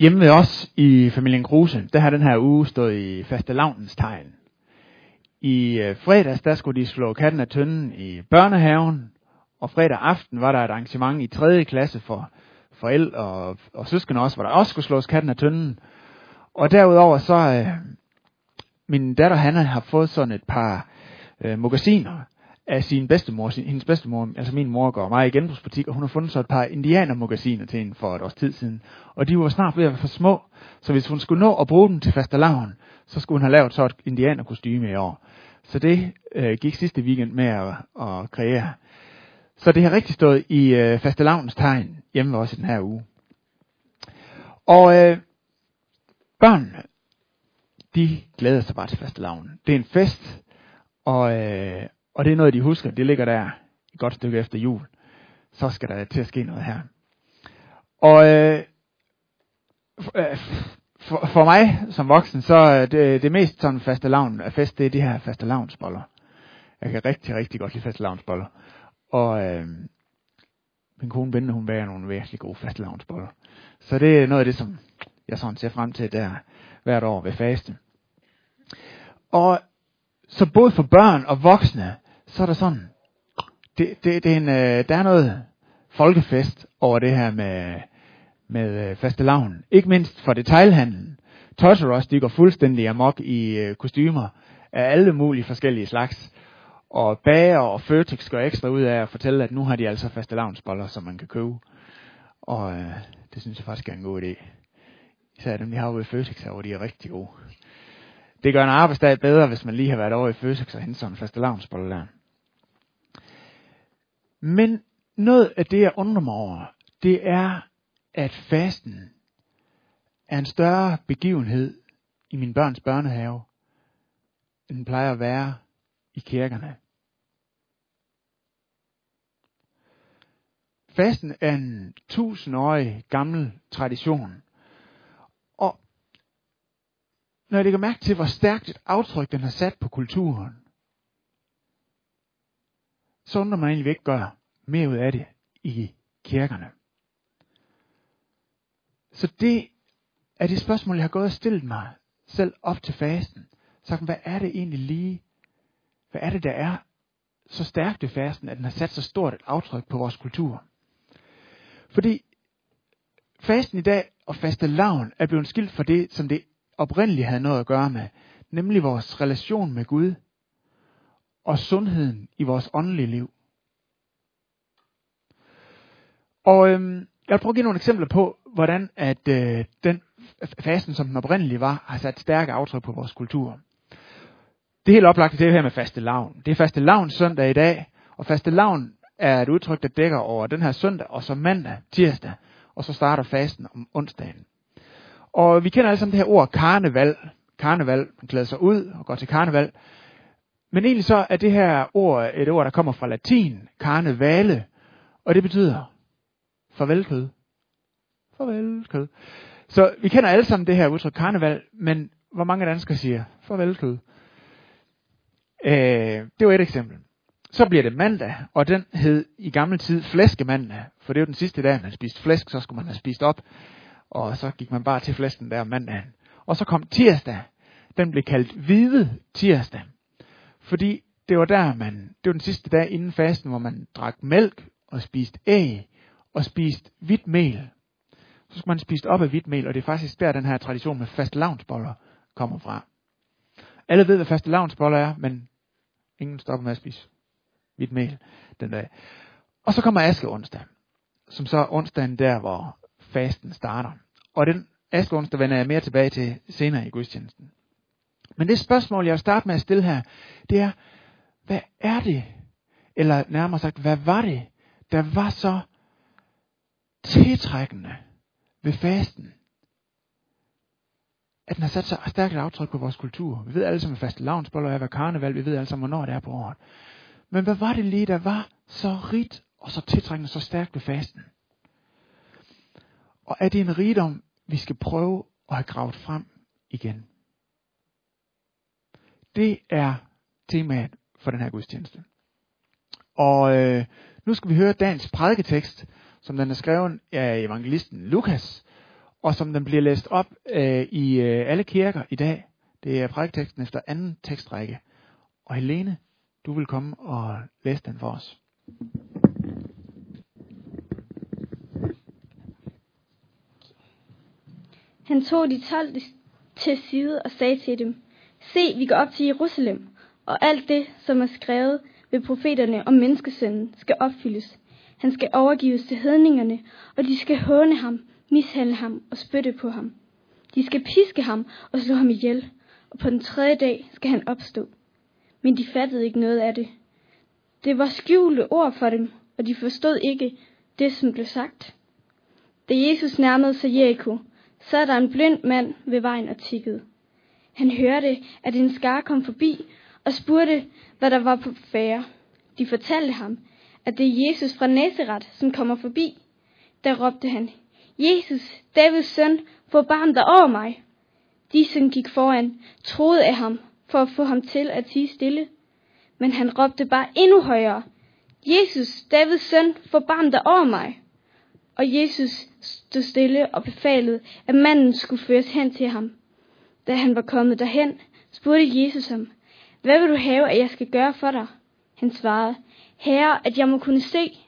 Hjemme ved os i familien Kruse, der har den her uge stået i faste lavnens tegn. I øh, fredags, der skulle de slå katten af tønden i børnehaven, og fredag aften var der et arrangement i 3. klasse for forældre og, og søskende også, hvor der også skulle slås katten af tønden. Og derudover så, øh, min datter Hanna har fået sådan et par øh, magasiner af sin bedstemor, sin, hendes bedstemor, altså min mor går meget i genbrugsbutik, og hun har fundet så et par indianermagasiner til hende for et års tid siden. Og de var snart ved at være for små, så hvis hun skulle nå at bruge dem til fastelavn, så skulle hun have lavet så et indianerkostyme i år. Så det øh, gik sidste weekend med at, at kreere. Så det har rigtig stået i øh, fastelavnens tegn hjemme også i den her uge. Og øh, børn, de glæder sig bare til fastelavn. Det er en fest, og, øh, og det er noget, de husker. Det ligger der et godt stykke efter jul. Så skal der til at ske noget her. Og øh, øh for, for mig som voksen, så det, det mest sådan faste lavn af fest, det er de her faste lavnsboller. Jeg kan rigtig, rigtig godt lide faste lavnsboller. Og øh, min kone Bente, hun bager nogle virkelig gode faste lavnsboller. Så det er noget af det, som jeg sådan ser frem til der hvert år ved faste. Og så både for børn og voksne, så er der sådan, det, det, det er en, øh, der er noget folkefest over det her med, med øh, faste lavn. Ikke mindst for detailhandlen. Toys R Us, de går fuldstændig amok i øh, kostymer af alle mulige forskellige slags. Og Bager og Føtex går ekstra ud af at fortælle, at nu har de altså faste lavnsboller, som man kan købe. Og øh, det synes jeg faktisk er en god idé. Især dem, de har ude i Føtex hvor de er rigtig gode. Det gør en arbejdsdag bedre, hvis man lige har været over i Føtex og hentet sådan en faste lavnsbolle der. Men noget af det, jeg undrer mig over, det er, at fasten er en større begivenhed i min børns børnehave, end den plejer at være i kirkerne. Fasten er en tusindårig gammel tradition. Og når jeg lægger mærke til, hvor stærkt et aftryk den har sat på kulturen, så undrer man egentlig, vi ikke gør mere ud af det i kirkerne. Så det er det spørgsmål, jeg har gået og stillet mig selv op til fasten. Så hvad er det egentlig lige? Hvad er det, der er så stærkt ved fasten, at den har sat så stort et aftryk på vores kultur? Fordi fasten i dag og faste lavn er blevet skilt fra det, som det oprindeligt havde noget at gøre med, nemlig vores relation med Gud og sundheden i vores åndelige liv. Og øhm, jeg vil prøve at give nogle eksempler på, hvordan at øh, den fasten, som den oprindelige var, har sat stærke aftryk på vores kultur. Det er helt oplagt det her med faste lavn. Det er faste lavn søndag i dag, og faste lavn er et udtryk, der dækker over den her søndag, og så mandag, tirsdag, og så starter fasten om onsdagen. Og vi kender alle sammen det her ord karneval. Karneval, man klæder sig ud og går til karneval. Men egentlig så er det her ord et ord, der kommer fra latin, karnevale, og det betyder farvel kød. Farvel kød. Så vi kender alle sammen det her udtryk karneval, men hvor mange danskere siger farvel kød? Øh, det var et eksempel. Så bliver det mandag, og den hed i gammel tid flæskemandag, for det var den sidste dag, man spiste flæsk, så skulle man have spist op, og så gik man bare til flæsken der mandagen. Og så kom tirsdag, den blev kaldt hvide tirsdag, fordi det var der man, det var den sidste dag inden fasten, hvor man drak mælk og spiste æg og spiste hvidt mel. Så skulle man spise op af hvidt mel, og det er faktisk der, den her tradition med faste lavnsboller kommer fra. Alle ved, hvad faste lavnsboller er, men ingen stopper med at spise hvidt mel den dag. Og så kommer aske onsdag, som så er onsdagen der, hvor fasten starter. Og den aske onsdag vender jeg mere tilbage til senere i gudstjenesten. Men det spørgsmål, jeg vil starte med at stille her, det er, hvad er det, eller nærmere sagt, hvad var det, der var så tiltrækkende ved fasten, at den har sat så stærkt aftryk på vores kultur. Vi ved alle sammen, hvad faste lavnsboller er, hvad karneval, vi ved alle sammen, hvornår det er på året. Men hvad var det lige, der var så rigt og så tiltrækkende, så stærkt ved fasten? Og er det en rigdom, vi skal prøve at have gravet frem igen? Det er temaet for den her gudstjeneste. Og øh, nu skal vi høre dagens prædiketekst, som den er skrevet af evangelisten Lukas. og som den bliver læst op øh, i øh, alle kirker i dag. Det er prædiketeksten efter anden tekstrække. Og Helene, du vil komme og læse den for os. Han tog de 12 til side og sagde til dem, Se, vi går op til Jerusalem, og alt det, som er skrevet ved profeterne om menneskesønnen, skal opfyldes. Han skal overgives til hedningerne, og de skal håne ham, mishandle ham og spytte på ham. De skal piske ham og slå ham ihjel, og på den tredje dag skal han opstå. Men de fattede ikke noget af det. Det var skjulte ord for dem, og de forstod ikke det, som blev sagt. Da Jesus nærmede sig Jericho, sad der en blind mand ved vejen og tikkede. Han hørte, at en skar kom forbi og spurgte, hvad der var på færre. De fortalte ham, at det er Jesus fra Nazareth, som kommer forbi. Der råbte han, Jesus, Davids søn, forbarm dig over mig. De, som gik foran, troede af ham, for at få ham til at tige stille. Men han råbte bare endnu højere, Jesus, Davids søn, forbarm dig over mig. Og Jesus stod stille og befalede, at manden skulle føres hen til ham. Da han var kommet derhen, spurgte Jesus ham, hvad vil du have, at jeg skal gøre for dig? Han svarede, Herre, at jeg må kunne se.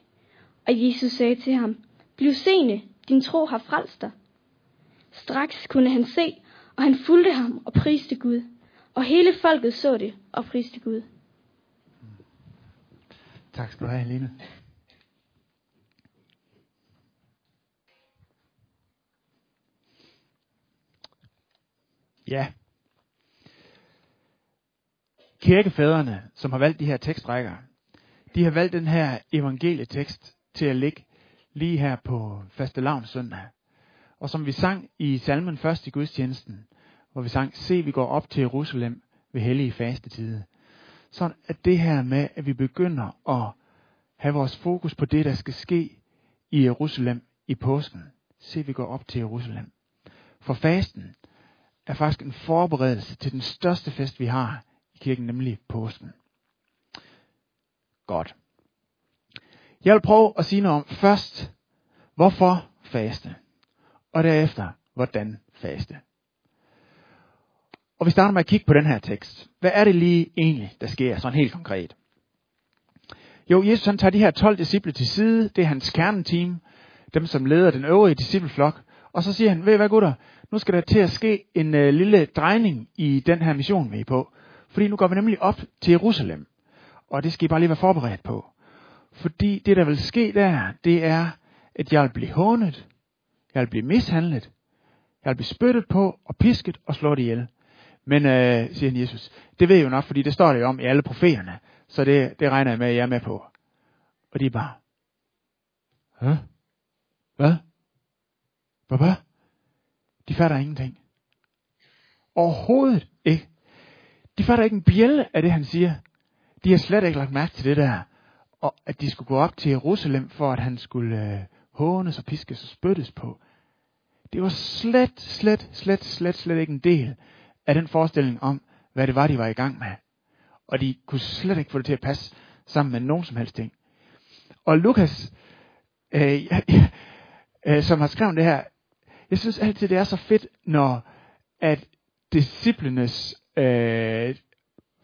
Og Jesus sagde til ham, Bliv seende, din tro har frelst dig. Straks kunne han se, og han fulgte ham og priste Gud. Og hele folket så det og priste Gud. Tak skal du have, Helene. Ja. Kirkefædrene, som har valgt de her tekstrækker, de har valgt den her evangelietekst til at ligge lige her på faste søndag. Og som vi sang i salmen først i gudstjenesten, hvor vi sang, se vi går op til Jerusalem ved hellige fastetide. Så at det her med, at vi begynder at have vores fokus på det, der skal ske i Jerusalem i påsken. Se vi går op til Jerusalem. For fasten er faktisk en forberedelse til den største fest, vi har i kirken, nemlig påsken. Godt. Jeg vil prøve at sige noget om først, hvorfor faste, og derefter, hvordan faste. Og vi starter med at kigge på den her tekst. Hvad er det lige egentlig, der sker sådan helt konkret? Jo, Jesus han tager de her 12 disciple til side, det er hans kerneteam, dem som leder den øvrige discipleflok, og så siger han, ved I hvad gutter, nu skal der til at ske en øh, lille drejning i den her mission, vi er på. Fordi nu går vi nemlig op til Jerusalem. Og det skal I bare lige være forberedt på. Fordi det, der vil ske der, det er, at jeg vil blive hånet, jeg vil blive mishandlet, jeg vil blive spyttet på og pisket og slået ihjel. Men, øh, siger han Jesus, det ved jeg jo nok, fordi det står det jo om i alle profeterne. Så det, det regner jeg med, at jeg er med på. Og de er bare, Hæ? Hvad? Hvad? De fatter ingenting. Overhovedet ikke. De fatter ikke en bjælle af det, han siger. De har slet ikke lagt mærke til det der. Og at de skulle gå op til Jerusalem, for at han skulle øh, hånes og piskes og spyttes på. Det var slet, slet, slet, slet, slet ikke en del af den forestilling om, hvad det var, de var i gang med. Og de kunne slet ikke få det til at passe sammen med nogen som helst ting. Og Lukas, øh, øh, som har skrevet det her, jeg synes altid, det er så fedt, når at disciplenes øh,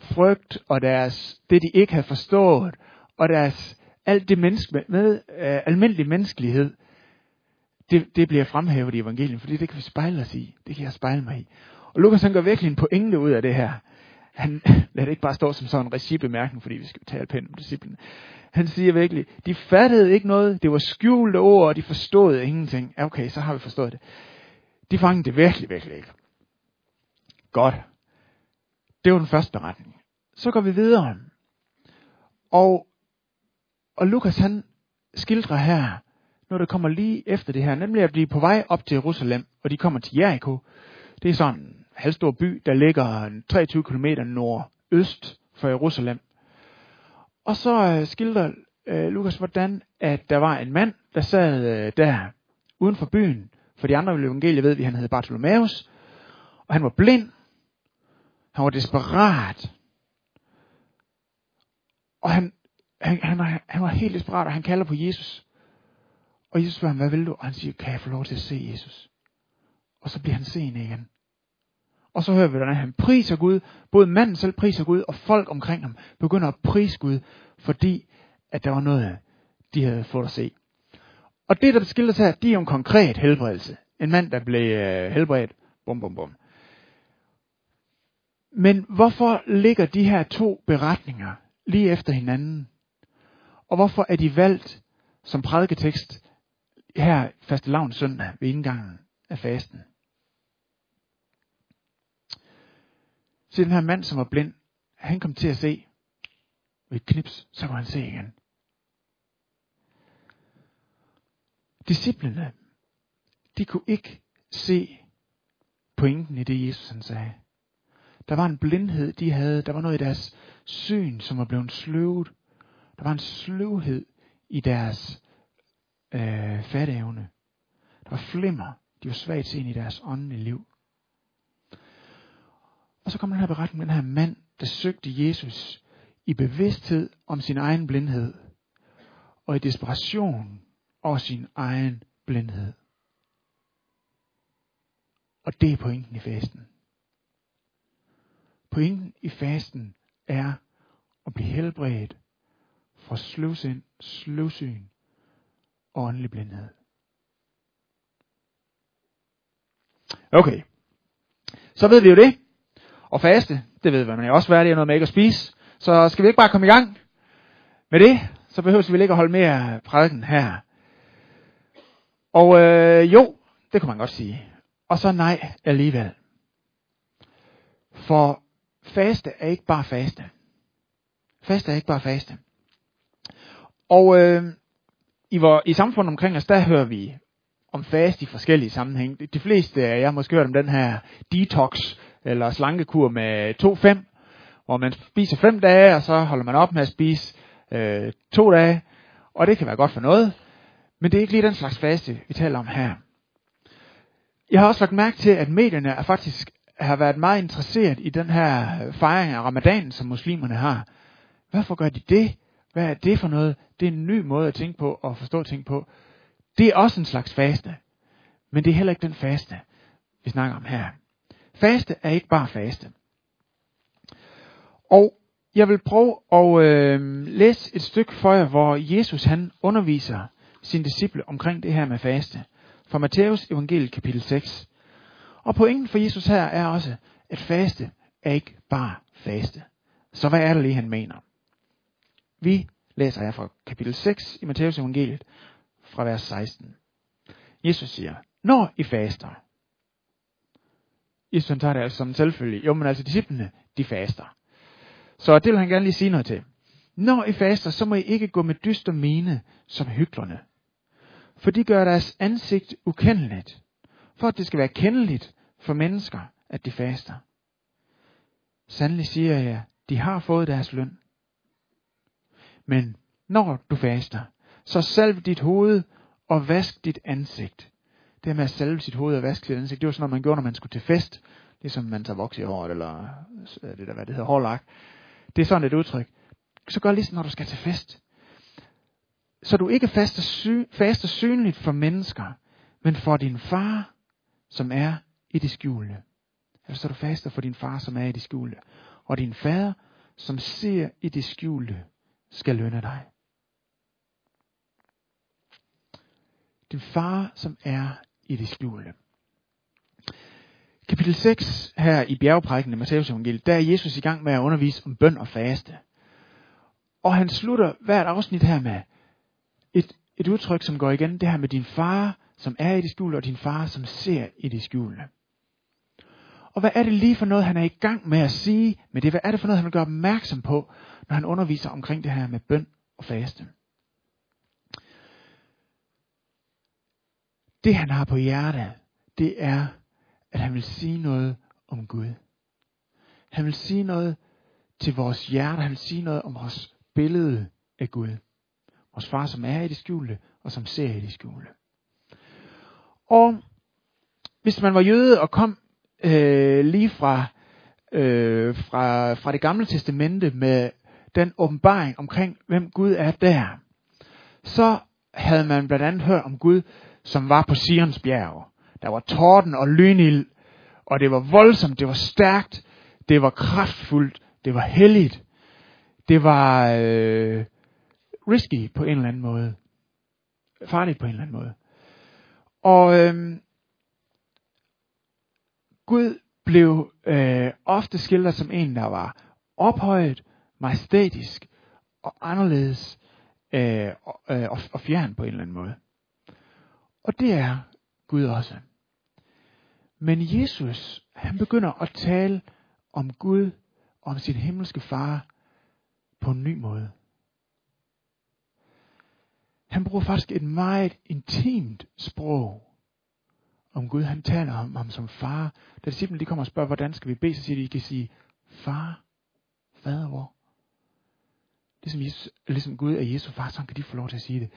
frygt og deres, det de ikke havde forstået, og deres, alt det menneske, med øh, almindelig menneskelighed, det, det bliver fremhævet i evangeliet, fordi det kan vi spejle os i. Det kan jeg spejle mig i. Og Lukas han gør virkelig en pointe ud af det her. Han lader det ikke bare stå som sådan en regibemærkning, fordi vi skal tale pænt om disciplene. Han siger virkelig, de fattede ikke noget, det var skjulte ord, og de forstod ingenting. Ja, okay, så har vi forstået det. De fangede det virkelig, virkelig ikke. Godt. Det var den første beretning. Så går vi videre. Og, og Lukas han skildrer her, når det kommer lige efter det her, nemlig at blive på vej op til Jerusalem, og de kommer til Jericho. Det er sådan halvstor by, der ligger 23 km nordøst for Jerusalem. Og så øh, skildrer øh, Lukas, hvordan at der var en mand, der sad øh, der uden for byen. For de andre evangelier ved vi, at han hed Bartholomeus. Og han var blind. Han var desperat. Og han, han, han, var, han var helt desperat, og han kalder på Jesus. Og Jesus spørger ham, hvad vil du? Og han siger, kan jeg få lov til at se Jesus? og så bliver han seende igen. Og så hører vi, hvordan han priser Gud. Både manden selv priser Gud, og folk omkring ham begynder at prise Gud, fordi at der var noget, de havde fået at se. Og det, der beskildes her, det er jo en konkret helbredelse. En mand, der blev øh, helbredt. Bum, bum, bum. Men hvorfor ligger de her to beretninger lige efter hinanden? Og hvorfor er de valgt som prædiketekst her faste lavn søndag ved indgangen af fasten? Så den her mand, som var blind, han kom til at se ved et knips, så kunne han se igen. Disciplene, de kunne ikke se pointen i det, Jesus han sagde. Der var en blindhed, de havde. Der var noget i deres syn, som var blevet sløvet. Der var en sløvhed i deres øh, fatteevne. Der var flimmer. De var svagt ind i deres åndelige liv. Og så kommer den her beretning med den her mand, der søgte Jesus i bevidsthed om sin egen blindhed, og i desperation over sin egen blindhed. Og det er pointen i fasten. Pointen i fasten er at blive helbredt fra sløvsind, sløvsyn og åndelig blindhed. Okay. Så ved vi jo det. Og faste, det ved man jo også, hvad det er noget med ikke at spise. Så skal vi ikke bare komme i gang med det, så behøver vi ikke at holde mere prædiken her. Og øh, jo, det kunne man godt sige. Og så nej alligevel. For faste er ikke bare faste. Faste er ikke bare faste. Og øh, i, vor, i samfundet omkring os, der hører vi om fast i forskellige sammenhænge. De fleste af jer har måske hørt om den her detox, eller slankekur med 2-5, hvor man spiser 5 dage, og så holder man op med at spise øh, 2 dage. Og det kan være godt for noget, men det er ikke lige den slags faste, vi taler om her. Jeg har også lagt mærke til, at medierne er faktisk har været meget interesseret i den her øh, fejring af ramadan, som muslimerne har. Hvorfor gør de det? Hvad er det for noget? Det er en ny måde at tænke på og forstå ting på. Det er også en slags faste. Men det er heller ikke den faste, vi snakker om her. Faste er ikke bare faste. Og jeg vil prøve at øh, læse et stykke for jer, hvor Jesus han underviser sine disciple omkring det her med faste. Fra Matthæus evangeliet kapitel 6. Og pointen for Jesus her er også, at faste er ikke bare faste. Så hvad er det lige, han mener? Vi læser her fra kapitel 6 i Matthæus evangeliet fra vers 16. Jesus siger, når I faster. Jesus han tager det altså som selvfølgelig. Jo, men altså disciplene, de faster. Så det vil han gerne lige sige noget til. Når I faster, så må I ikke gå med dyster mine som hyklerne. For de gør deres ansigt ukendeligt. For at det skal være kendeligt for mennesker, at de faster. Sandelig siger jeg, de har fået deres løn. Men når du faster, så salv dit hoved og vask dit ansigt. Det med at salve sit hoved og vaske sit ansigt, det var sådan noget, man gjorde, når man skulle til fest. Ligesom man tager voks i håret, eller øh, det der, hvad det hedder, hårlak. Det er sådan et udtryk. Så gør ligesom, når du skal til fest. Så du ikke faster, sy- faster synligt for mennesker, men for din far, som er i det skjulte. Eller så du faster for din far, som er i det skjulte. Og din fader, som ser i det skjulte, skal lønne dig. Din far, som er i det skjulte. Kapitel 6 her i bjergprædiken i Matteus evangeliet, der er Jesus i gang med at undervise om bøn og faste. Og han slutter hvert afsnit her med et, et udtryk, som går igen, det her med din far, som er i det skjulte, og din far, som ser i det skjulte. Og hvad er det lige for noget, han er i gang med at sige med det? Hvad er det for noget, han vil gøre opmærksom på, når han underviser omkring det her med bøn og faste? Det han har på hjertet, det er, at han vil sige noget om Gud. Han vil sige noget til vores hjerte, han vil sige noget om vores billede af Gud. Vores far, som er i det skjulte, og som ser i det skjulte. Og hvis man var jøde og kom øh, lige fra, øh, fra, fra det gamle testamente med den åbenbaring omkring, hvem Gud er der, så havde man blandt andet hørt om Gud, som var på Sions bjerg. Der var torden og lynild, og det var voldsomt, det var stærkt, det var kraftfuldt, det var helligt. Det var øh, risky på en eller anden måde. Farligt på en eller anden måde. Og øh, Gud blev øh, ofte skildret som en, der var ophøjet, majestætisk og anderledes øh, og, øh, og fjern på en eller anden måde. Og det er Gud også. Men Jesus, han begynder at tale om Gud om sin himmelske far på en ny måde. Han bruger faktisk et meget intimt sprog om Gud. Han taler om ham som far. Da disciplene de kommer og spørger, hvordan skal vi bede, så siger de, I kan sige, far, fader hvor? Ligesom, Jesus, ligesom Gud er Jesu far, så kan de få lov til at sige det.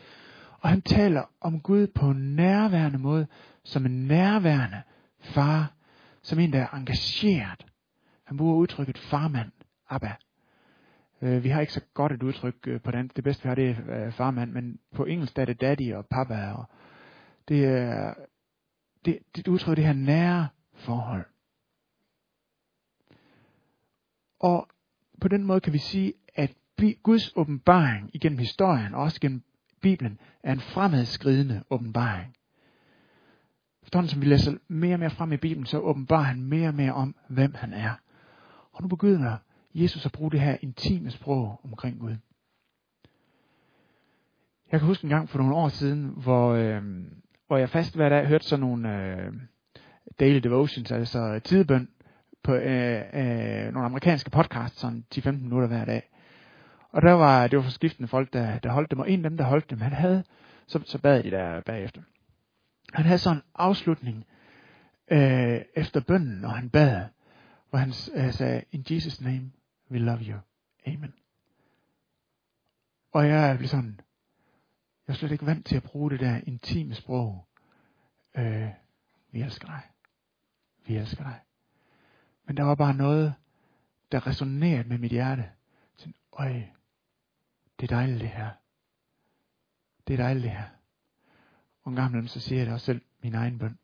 Og han taler om Gud på en nærværende måde, som en nærværende far, som en, der er engageret. Han bruger udtrykket farmand, Abba. Øh, vi har ikke så godt et udtryk øh, på dansk. Det bedste vi har, det er øh, farmand, men på engelsk er det daddy og papa. Og det er det, det udtrykker det her nære forhold. Og på den måde kan vi sige, at Guds åbenbaring igennem historien, og også gennem Bibelen, er en fremadskridende åbenbaring. Efterhånden som vi læser mere og mere frem i Bibelen, så åbenbarer han mere og mere om, hvem han er. Og nu begynder Jesus at bruge det her intime sprog omkring Gud. Jeg kan huske en gang for nogle år siden, hvor, øh, hvor jeg fast hver dag hørte sådan nogle øh, daily devotions, altså tidebøn, på øh, øh, nogle amerikanske podcasts, sådan 10-15 minutter hver dag. Og der var, det var for skiftende folk, der, der holdt dem, og en af dem, der holdt dem, han havde, så, så bad de der bagefter. Han havde sådan en afslutning øh, efter bønnen, når han bad, hvor han øh, sagde, in Jesus name, we love you. Amen. Og jeg blev sådan, jeg er slet ikke vant til at bruge det der intime sprog. Øh, vi elsker dig. Vi elsker dig. Men der var bare noget, der resonerede med mit hjerte. Sådan, Øj, det er dejligt det her. Det er dejligt det her. Og en gang imellem, så siger jeg det også selv min egen bøn.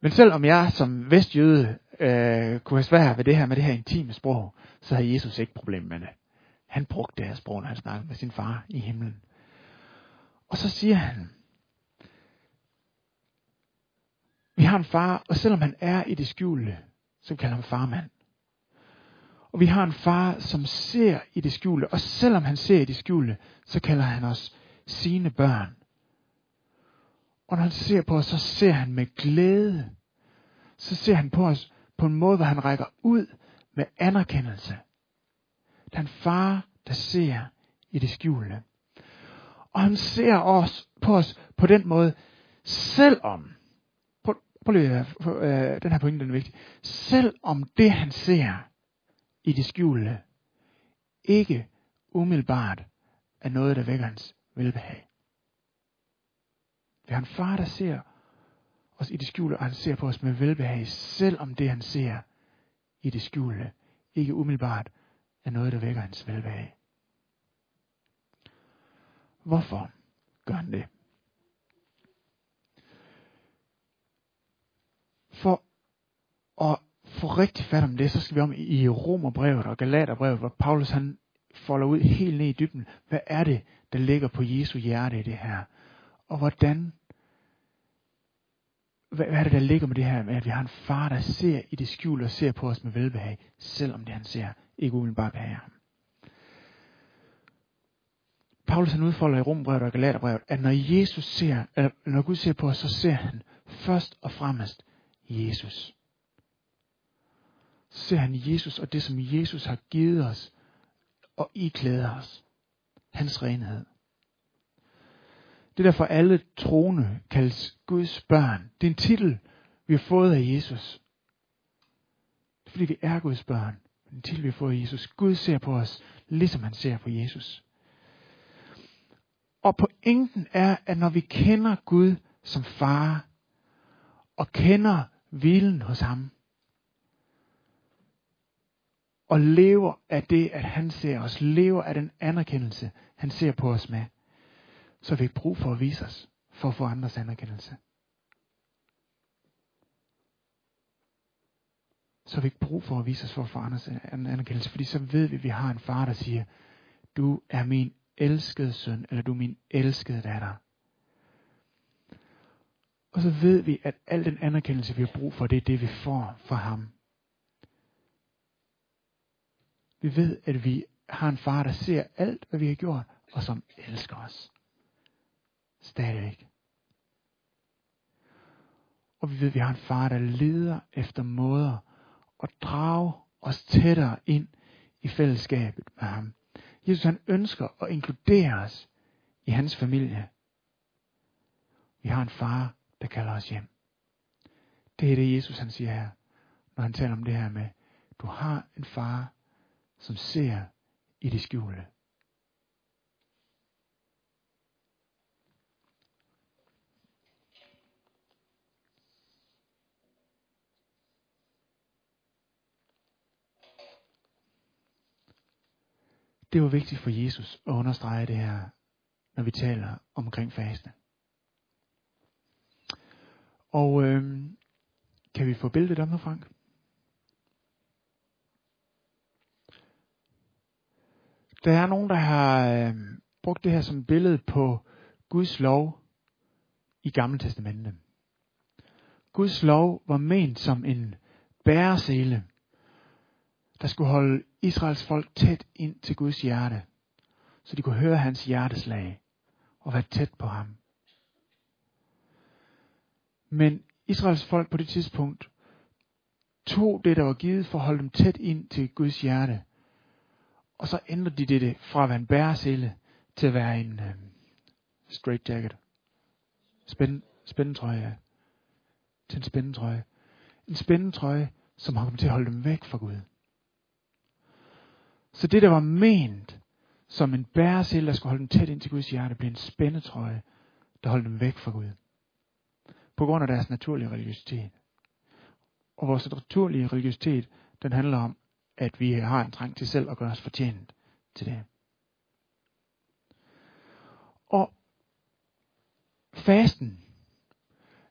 Men selvom jeg som vestjøde øh, kunne have svært ved det her med det her intime sprog, så havde Jesus ikke problem med det. Han brugte det her sprog, når han snakkede med sin far i himlen. Og så siger han, vi har en far, og selvom han er i det skjulte, så kalder han farmand. Og vi har en far, som ser i det skjulte, og selvom han ser i det skjulte, så kalder han os sine børn. Og når han ser på os, så ser han med glæde. Så ser han på os på en måde, hvor han rækker ud med anerkendelse. Den far, der ser i det skjulte. Og han ser os på os på den måde, selvom, prøv, prøv lige, øh, den her pointe den er vigtig, selvom det han ser i det skjulte, ikke umiddelbart er noget, der vækker hans velbehag. Det er en far, der ser os i det skjulte, og han ser på os med velbehag, selvom det han ser i det skjulte, ikke umiddelbart er noget, der vækker hans velbehag. Hvorfor gør han det? For at få rigtig fat om det, så skal vi om i Romerbrevet og Galaterbrevet, hvor Paulus han folder ud helt ned i dybden. Hvad er det, der ligger på Jesu hjerte i det her? Og hvordan hvad, hvad er det, der ligger med det her med, at vi har en far, der ser i det skjulte og ser på os med velbehag, selvom det han ser ikke umiddelbart behager ham. Paulus han udfolder i Rombrevet og Galaterbrevet, at når Jesus ser, eller når Gud ser på os, så ser han først og fremmest Jesus. Ser han Jesus og det, som Jesus har givet os og iklæder os. Hans renhed. Det er derfor alle troende kaldes Guds børn. Det er en titel, vi har fået af Jesus. Det er fordi vi er Guds børn. Det er en titel, vi har fået af Jesus. Gud ser på os, ligesom han ser på Jesus. Og pointen er, at når vi kender Gud som far, og kender hvilen hos ham, og lever af det, at han ser os. Lever af den anerkendelse, han ser på os med. Så vi har brug for at vise os, for at få andres anerkendelse. så har vi ikke brug for at vise os for for andres anerkendelse, fordi så ved vi, at vi har en far, der siger, du er min elskede søn, eller du er min elskede datter. Og så ved vi, at al den anerkendelse, vi har brug for, det er det, vi får fra ham. Vi ved, at vi har en far, der ser alt, hvad vi har gjort, og som elsker os. Stadigvæk. Og vi ved, at vi har en far, der leder efter måder at drage os tættere ind i fællesskabet med ham. Jesus han ønsker at inkludere os i hans familie. Vi har en far, der kalder os hjem. Det er det, Jesus han siger her, når han taler om det her med, du har en far, som ser i det skjulte. Det var vigtigt for Jesus at understrege det her, når vi taler omkring faste. Og øh, kan vi få billedet om nu, Frank? Der er nogen, der har øh, brugt det her som billede på Guds lov i Gamle Testamentet. Guds lov var ment som en bæresele, der skulle holde Israels folk tæt ind til Guds hjerte, så de kunne høre hans hjerteslag og være tæt på ham. Men Israels folk på det tidspunkt tog det, der var givet for at holde dem tæt ind til Guds hjerte, og så ændrer de det fra at være en bæresele til at være en øh, straight jacket. Spænd, spændetrøje, ja. Til en spændetrøje. En spændetrøje, som har kommet til at holde dem væk fra Gud. Så det, der var ment som en bæresel, der skulle holde dem tæt ind til Guds hjerte, blev en spændetrøje, der holdt dem væk fra Gud. På grund af deres naturlige religiøsitet. Og vores naturlige religiøsitet, den handler om, at vi har en trang til selv at gøre os fortjent til det. Og fasten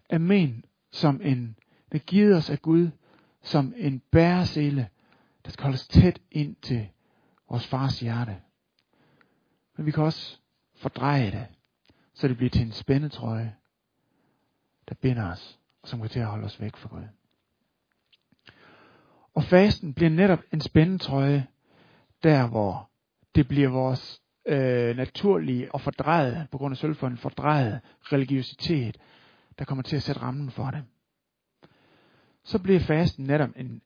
er men som en, der givet os af Gud, som en bæresele, der skal holdes tæt ind til vores fars hjerte. Men vi kan også fordreje det, så det bliver til en spændetrøje, der binder os, og som kan til at holde os væk fra Gud. Og fasten bliver netop en spændetrøje, der hvor det bliver vores øh, naturlige og fordrejet, på grund af sølvfonden, fordrejet religiøsitet, der kommer til at sætte rammen for det. Så bliver fasten netop en,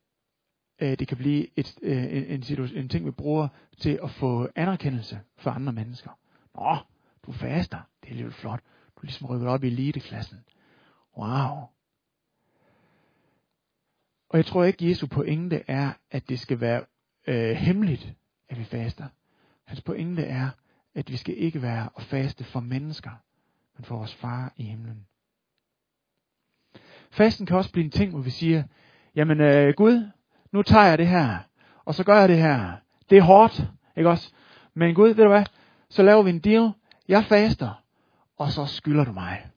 øh, det kan blive et, øh, en, en, en ting, vi bruger til at få anerkendelse for andre mennesker. Nå, du faster, det er lidt flot. Du er ligesom rykket op i eliteklassen. Wow. Og jeg tror ikke, Jesu pointe er, at det skal være øh, hemmeligt, at vi faster. Hans pointe er, at vi skal ikke være og faste for mennesker, men for vores far i himlen. Fasten kan også blive en ting, hvor vi siger, jamen øh, Gud, nu tager jeg det her, og så gør jeg det her. Det er hårdt, ikke også? Men Gud, ved du hvad? Så laver vi en deal. Jeg faster, og så skylder du mig.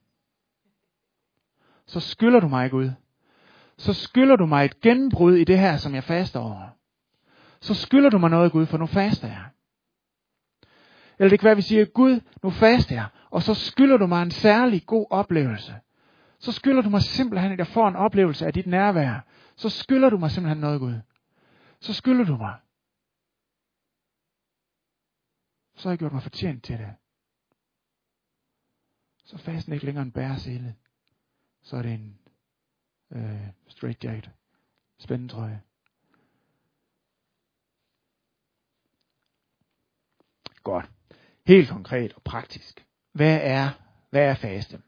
Så skylder du mig, Gud så skylder du mig et gennembrud i det her, som jeg faster over. Så skylder du mig noget, Gud, for nu faster jeg. Eller det kan være, at vi siger, Gud, nu faster jeg, og så skylder du mig en særlig god oplevelse. Så skylder du mig simpelthen, at jeg får en oplevelse af dit nærvær. Så skylder du mig simpelthen noget, Gud. Så skylder du mig. Så har jeg gjort mig fortjent til det. Så fasten ikke længere en bæresele. Så er det en øh, straight jacket, spændetrøje. Godt. Helt konkret og praktisk. Hvad er, hvad er faste?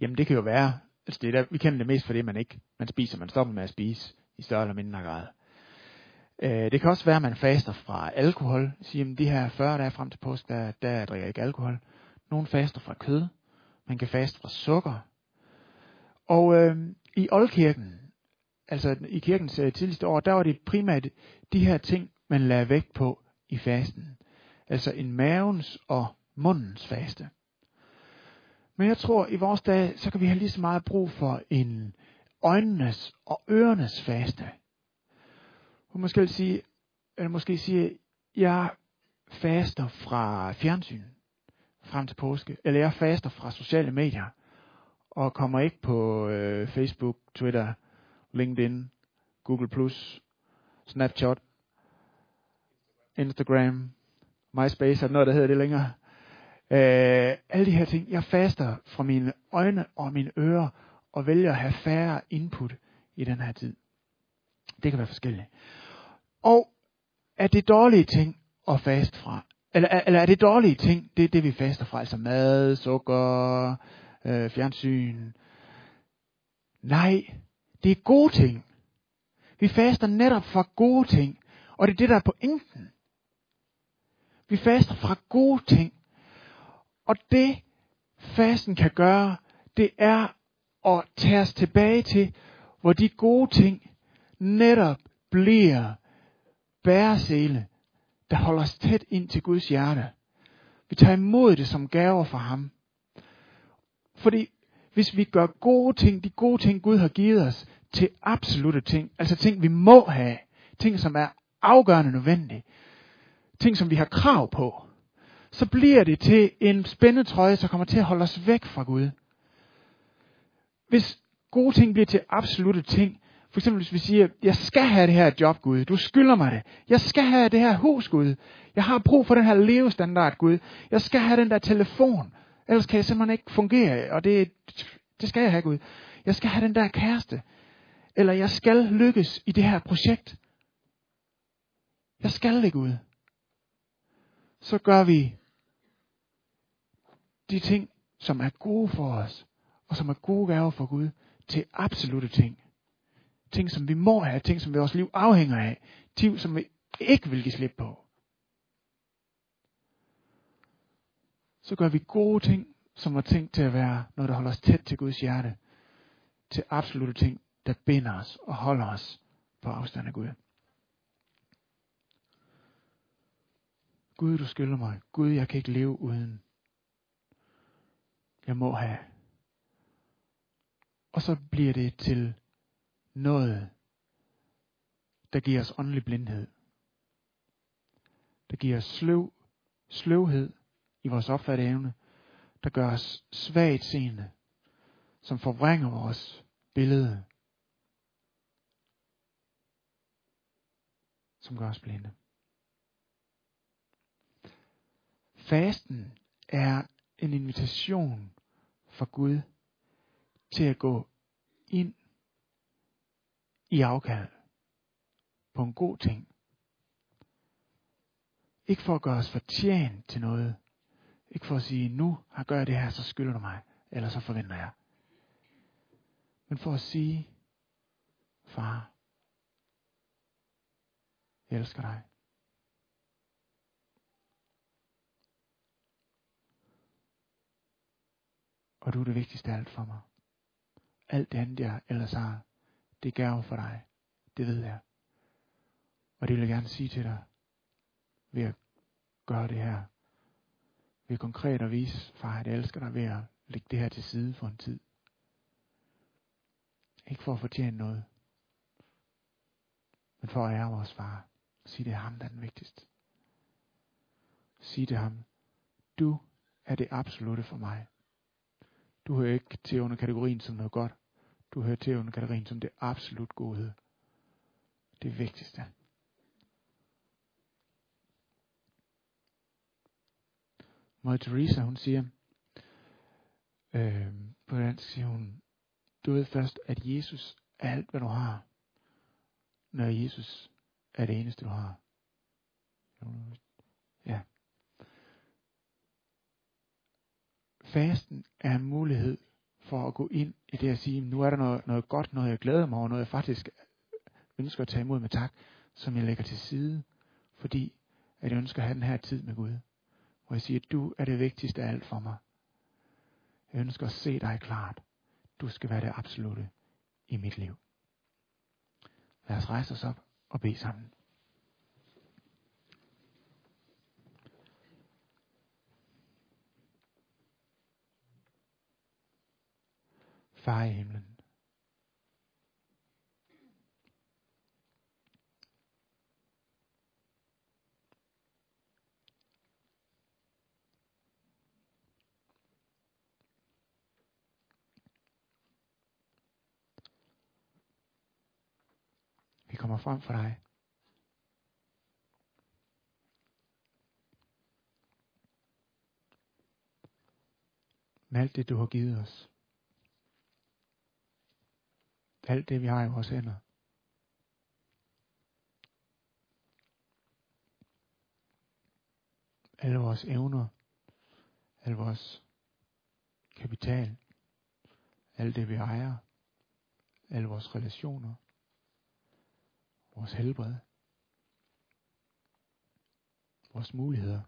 Jamen det kan jo være, altså det der, vi kender det mest for det, man ikke, man spiser, man stopper med at spise i større eller mindre grad. Øh, det kan også være, at man faster fra alkohol. Siger, at de her 40 dage frem til påske, der, der drikker jeg ikke alkohol. Nogle faster fra kød. Man kan faste fra sukker. Og øh, i oldkirken, altså i kirkens øh, tidligste år, der var det primært de her ting, man lagde vægt på i fasten. Altså en mavens og mundens faste. Men jeg tror, i vores dag, så kan vi have lige så meget brug for en øjnenes og ørenes faste Hun måske sige, eller måske sige, jeg faster fra fjernsyn frem til påske, eller jeg faster fra sociale medier, og kommer ikke på øh, Facebook, Twitter, LinkedIn, Google+, Snapchat, Instagram, MySpace, er noget, der hedder det længere. Øh, alle de her ting. Jeg faster fra mine øjne og mine ører, og vælger at have færre input i den her tid. Det kan være forskelligt. Og er det dårlige ting at faste fra? Eller, eller er det dårlige ting, det er det, vi faster fra? Altså mad, sukker, øh, fjernsyn. Nej, det er gode ting. Vi faster netop fra gode ting. Og det er det, der er pointen. Vi faster fra gode ting. Og det fasten kan gøre, det er at tage os tilbage til, hvor de gode ting netop bliver bæresele, der holder os tæt ind til Guds hjerte. Vi tager imod det som gaver fra ham. Fordi hvis vi gør gode ting, de gode ting Gud har givet os, til absolute ting, altså ting vi må have, ting som er afgørende nødvendige, ting som vi har krav på, så bliver det til en spændetrøje, som kommer til at holde os væk fra Gud. Hvis gode ting bliver til absolute ting, for eksempel hvis vi siger, jeg skal have det her job, Gud. Du skylder mig det. Jeg skal have det her hus, Gud. Jeg har brug for den her levestandard, Gud. Jeg skal have den der telefon. Ellers kan jeg simpelthen ikke fungere, og det, det skal jeg have, Gud. Jeg skal have den der kæreste. Eller jeg skal lykkes i det her projekt. Jeg skal det, Gud. Så gør vi de ting, som er gode for os, og som er gode gaver for Gud, til absolute ting. Ting, som vi må have, ting, som vores liv afhænger af, ting, som vi ikke vil give slip på. Så gør vi gode ting, som var tænkt til at være noget, der holder os tæt til Guds hjerte, til absolute ting, der binder os og holder os på afstand af Gud. Gud, du skylder mig. Gud, jeg kan ikke leve uden jeg må have. Og så bliver det til noget, der giver os åndelig blindhed. Der giver os sløv, sløvhed i vores opfatteevne, der gør os svagt seende, som forvrænger vores billede, som gør os blinde. Fasten er en invitation fra Gud til at gå ind i afkald på en god ting. Ikke for at gøre os fortjent til noget. Ikke for at sige, nu har gør jeg det her, så skylder du mig, eller så forventer jeg. Men for at sige, far, jeg elsker dig. Og du er det vigtigste af alt for mig. Alt det andet, jeg ellers har, det er gave for dig. Det ved jeg. Og det vil jeg gerne sige til dig, ved at gøre det her. Ved konkret at vise, far, at jeg elsker dig ved at lægge det her til side for en tid. Ikke for at fortjene noget, men for at ære vores far. Sig det er ham, der er den vigtigste. Sig det ham, du er det absolute for mig. Du hører ikke til under kategorien som noget godt. Du hører til under kategorien som det absolut godhed. Det vigtigste. Mother Teresa, hun siger, øh, på dansk siger hun, du ved først, at Jesus er alt, hvad du har, når Jesus er det eneste, du har. Ja. fasten er en mulighed for at gå ind i det at sige, nu er der noget, noget godt, noget jeg glæder mig over, noget jeg faktisk ønsker at tage imod med tak, som jeg lægger til side, fordi at jeg ønsker at have den her tid med Gud. Hvor jeg siger, du er det vigtigste af alt for mig. Jeg ønsker at se dig klart. Du skal være det absolute i mit liv. Lad os rejse os op og bede sammen. Far i himlen. Vi kommer frem for dig. Med alt det, du har givet os. Alt det, vi har i vores hænder. Alle vores evner. Al vores kapital. Alt det, vi ejer. Alle vores relationer. Vores helbred. Vores muligheder.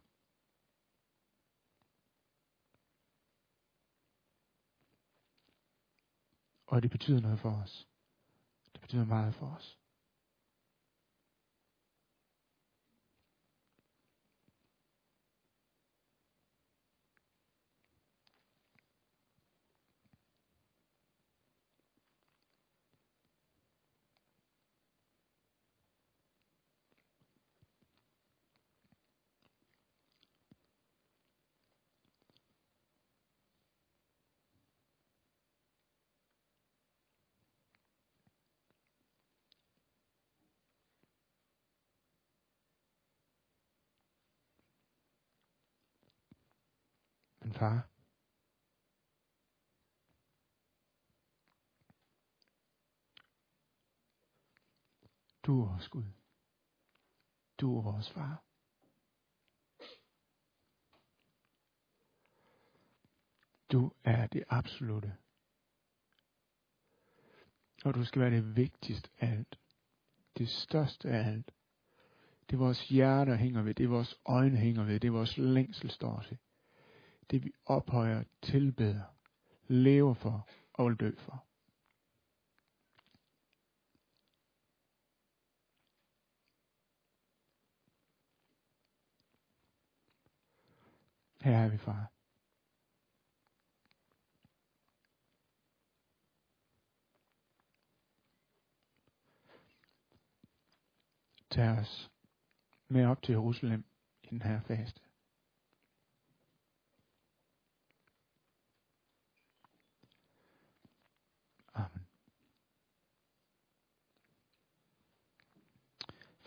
Og det betyder noget for os. Det betyder meget for os. Far, du er vores Gud. Du er vores far. Du er det absolute. Og du skal være det vigtigste af alt. Det største af alt. Det vores hjerter hænger ved. Det vores øjne hænger ved. Det vores længsel står til det vi ophøjer, tilbeder, lever for og vil dø for. Her er vi, far. Tag os med op til Jerusalem i den her faste.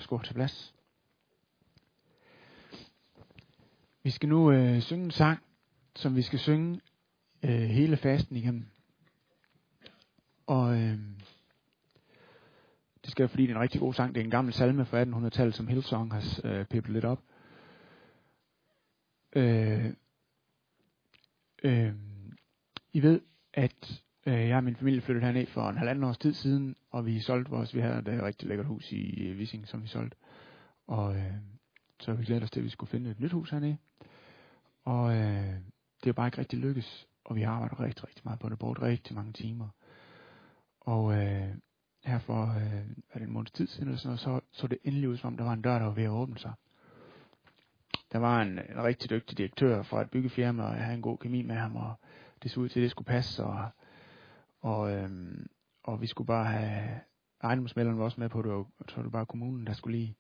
Gå til plads. Vi skal nu øh, synge en sang, som vi skal synge øh, hele fasten igennem. Og øh, det skal fordi det er en rigtig god sang. Det er en gammel salme fra 1800-tallet, som Hillsong har øh, pippet lidt op. Øh, øh, I ved, at Øh, jeg og min familie flyttede herned for en halvanden års tid siden, og vi solgte vores, vi havde et øh, rigtig lækkert hus i øh, Vissing, som vi solgte. Og øh, så vi glæder os til, at vi skulle finde et nyt hus hernede. Og øh, det er bare ikke rigtig lykkes, og vi har arbejdet rigtig, rigtig meget på det, brugt rigtig mange timer. Og øh, her for øh, er det en måneds tid siden, eller sådan noget, så, så det endelig ud, som om der var en dør, der var ved at åbne sig. Der var en, en rigtig dygtig direktør fra et byggefirma, og jeg havde en god kemi med ham, og det så ud til, at det skulle passe, og og, øhm, og vi skulle bare have, ejendomsmælderen var også med på det, og så var det bare kommunen, der skulle lige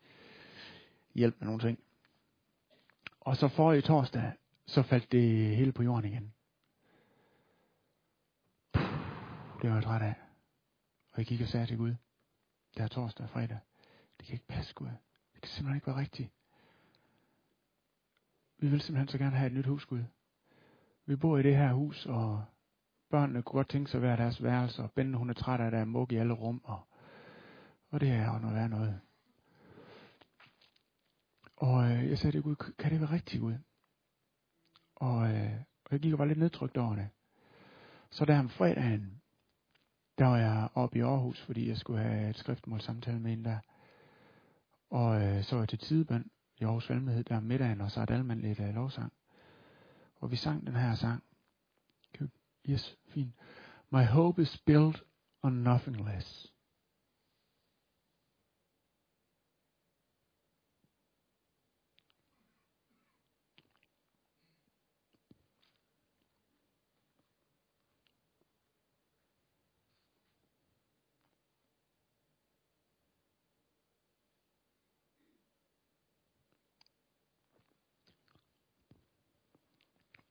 hjælpe med nogle ting. Og så for i torsdag, så faldt det hele på jorden igen. Puh, det var jeg træt af. Og jeg gik og sagde til Gud, det er torsdag og fredag. Det kan ikke passe, Gud. Det kan simpelthen ikke være rigtigt. Vi vil simpelthen så gerne have et nyt hus, Gud. Vi bor i det her hus, og Børnene kunne godt tænke sig at være deres værelse, og Bente hun er træt af, at der er mug i alle rum, og, og det er jo noget værd noget. Og øh, jeg sagde til Gud, kan det være rigtigt Gud? Og, øh, og jeg gik og var lidt nedtrykt over det. Så der om fredagen, der var jeg oppe i Aarhus, fordi jeg skulle have et skriftmål samtale med en der. Og øh, så var jeg til tidebøn i Aarhus Valmhed der om middagen, og så er Alman lidt øh, lovsang. Og vi sang den her sang. Yes, fint. My hope is built on nothing less.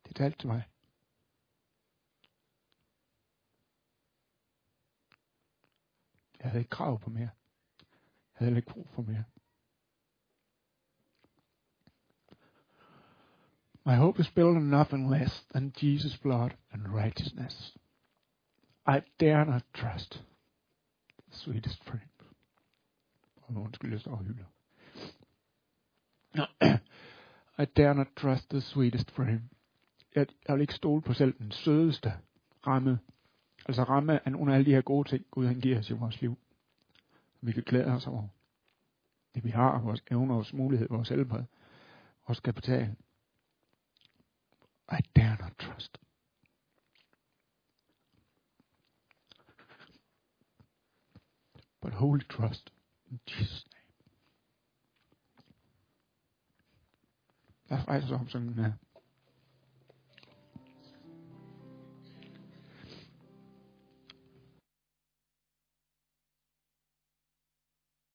Det til mig. Jeg havde ikke krav på mere. Jeg havde ikke brug for mere. My hope is built on nothing less than Jesus' blood and righteousness. I dare not trust the sweetest friend. Og undskyld, jeg står og hylder. I dare not trust the sweetest frame. Jeg, jeg vil ikke stole på selv den sødeste ramme. Altså ramme af nogle af alle de her gode ting, Gud han giver os i vores liv. Vi kan glæde os over. Det vi har, vores evner, vores mulighed, vores helbred, vores kapital. I dare not trust. But wholly trust in Jesus' name. Lad os rejse os op sådan her.